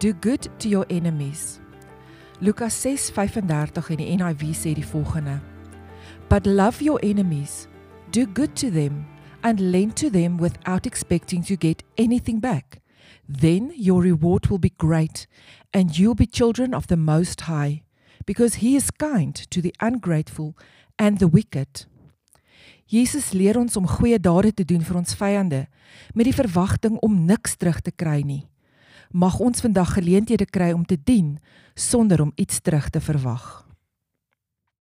Do good to your enemies. Lukas 6:35 in die NIV sê die volgende: But love your enemies, do good to them and lend to them without expecting to get anything back. Then your reward will be great and you'll be children of the Most High, because He is kind to the ungrateful and the wicked. Jesus leer ons om goeie dade te doen vir ons vyande met die verwagting om niks terug te kry nie. Mag ons vandag geleenthede kry om te dien sonder om iets terug te verwag.